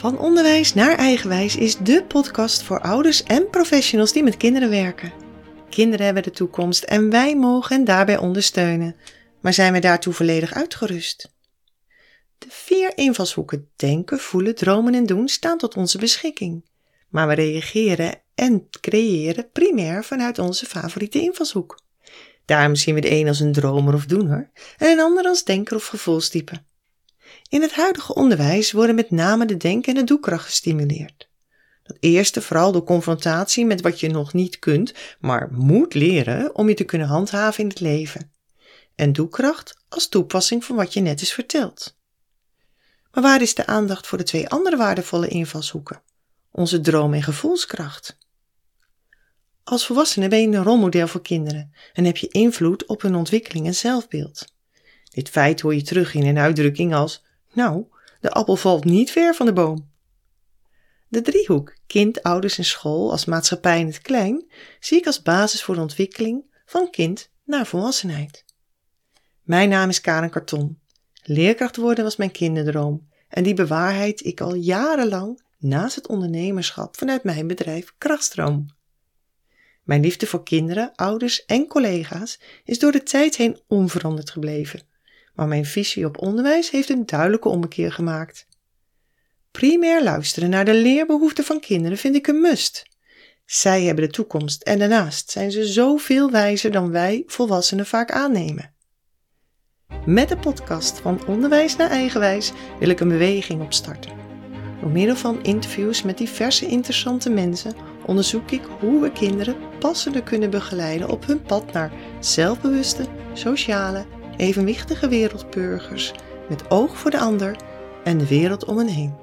Van onderwijs naar eigenwijs is de podcast voor ouders en professionals die met kinderen werken. Kinderen hebben de toekomst en wij mogen hen daarbij ondersteunen. Maar zijn wij daartoe volledig uitgerust? De vier invalshoeken denken, voelen, dromen en doen staan tot onze beschikking. Maar we reageren en creëren primair vanuit onze favoriete invalshoek. Daarom zien we de een als een dromer of doener en een ander als denker of gevoelstype. In het huidige onderwijs worden met name de denk- en de doekracht gestimuleerd. Dat eerste vooral door confrontatie met wat je nog niet kunt, maar moet leren om je te kunnen handhaven in het leven. En doekracht als toepassing van wat je net is verteld. Maar waar is de aandacht voor de twee andere waardevolle invalshoeken? Onze droom- en gevoelskracht. Als volwassene ben je een rolmodel voor kinderen en heb je invloed op hun ontwikkeling en zelfbeeld. Dit feit hoor je terug in een uitdrukking als nou, de appel valt niet ver van de boom. De driehoek kind, ouders en school als maatschappij in het klein zie ik als basis voor de ontwikkeling van kind naar volwassenheid. Mijn naam is Karen Karton. Leerkracht worden was mijn kinderdroom en die bewaarheid ik al jarenlang naast het ondernemerschap vanuit mijn bedrijf Krachtstroom. Mijn liefde voor kinderen, ouders en collega's is door de tijd heen onveranderd gebleven maar mijn visie op onderwijs heeft een duidelijke ommekeer gemaakt. Primair luisteren naar de leerbehoeften van kinderen vind ik een must. Zij hebben de toekomst en daarnaast zijn ze zoveel wijzer dan wij volwassenen vaak aannemen. Met de podcast van Onderwijs naar Eigenwijs wil ik een beweging opstarten. Door middel van interviews met diverse interessante mensen onderzoek ik hoe we kinderen passender kunnen begeleiden op hun pad naar zelfbewuste, sociale evenwichtige wereldburgers met oog voor de ander en de wereld om hen heen.